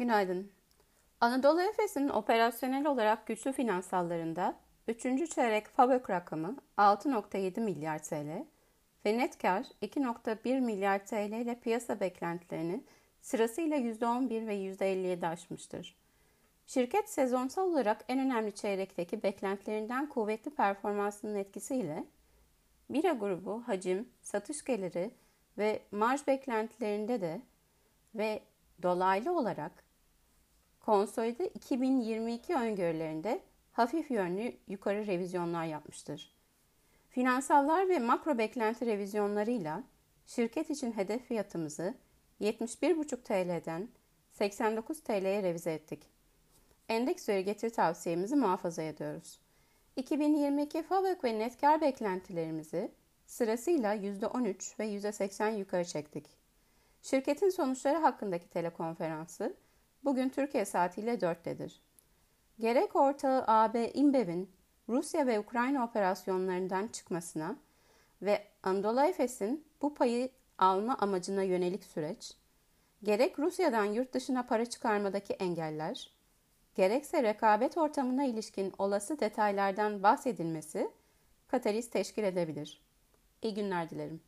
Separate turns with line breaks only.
Günaydın. Anadolu Efes'in operasyonel olarak güçlü finansallarında 3. çeyrek FAVÖK rakamı 6.7 milyar TL ve net kar 2.1 milyar TL ile piyasa beklentilerini sırasıyla %11 ve %57 aşmıştır. Şirket sezonsal olarak en önemli çeyrekteki beklentilerinden kuvvetli performansının etkisiyle bira grubu hacim, satış geliri ve marj beklentilerinde de ve dolaylı olarak konsolide 2022 öngörülerinde hafif yönlü yukarı revizyonlar yapmıştır. Finansallar ve makro beklenti revizyonlarıyla şirket için hedef fiyatımızı 71,5 TL'den 89 TL'ye revize ettik. Endeks üzeri getiri tavsiyemizi muhafaza ediyoruz. 2022 FAVÖK ve net kar beklentilerimizi sırasıyla %13 ve %80 yukarı çektik. Şirketin sonuçları hakkındaki telekonferansı bugün Türkiye saatiyle 4'tedir. Gerek ortağı AB İmbev'in Rusya ve Ukrayna operasyonlarından çıkmasına ve Anadolu Efes'in bu payı alma amacına yönelik süreç, gerek Rusya'dan yurt dışına para çıkarmadaki engeller, gerekse rekabet ortamına ilişkin olası detaylardan bahsedilmesi katalist teşkil edebilir. İyi günler dilerim.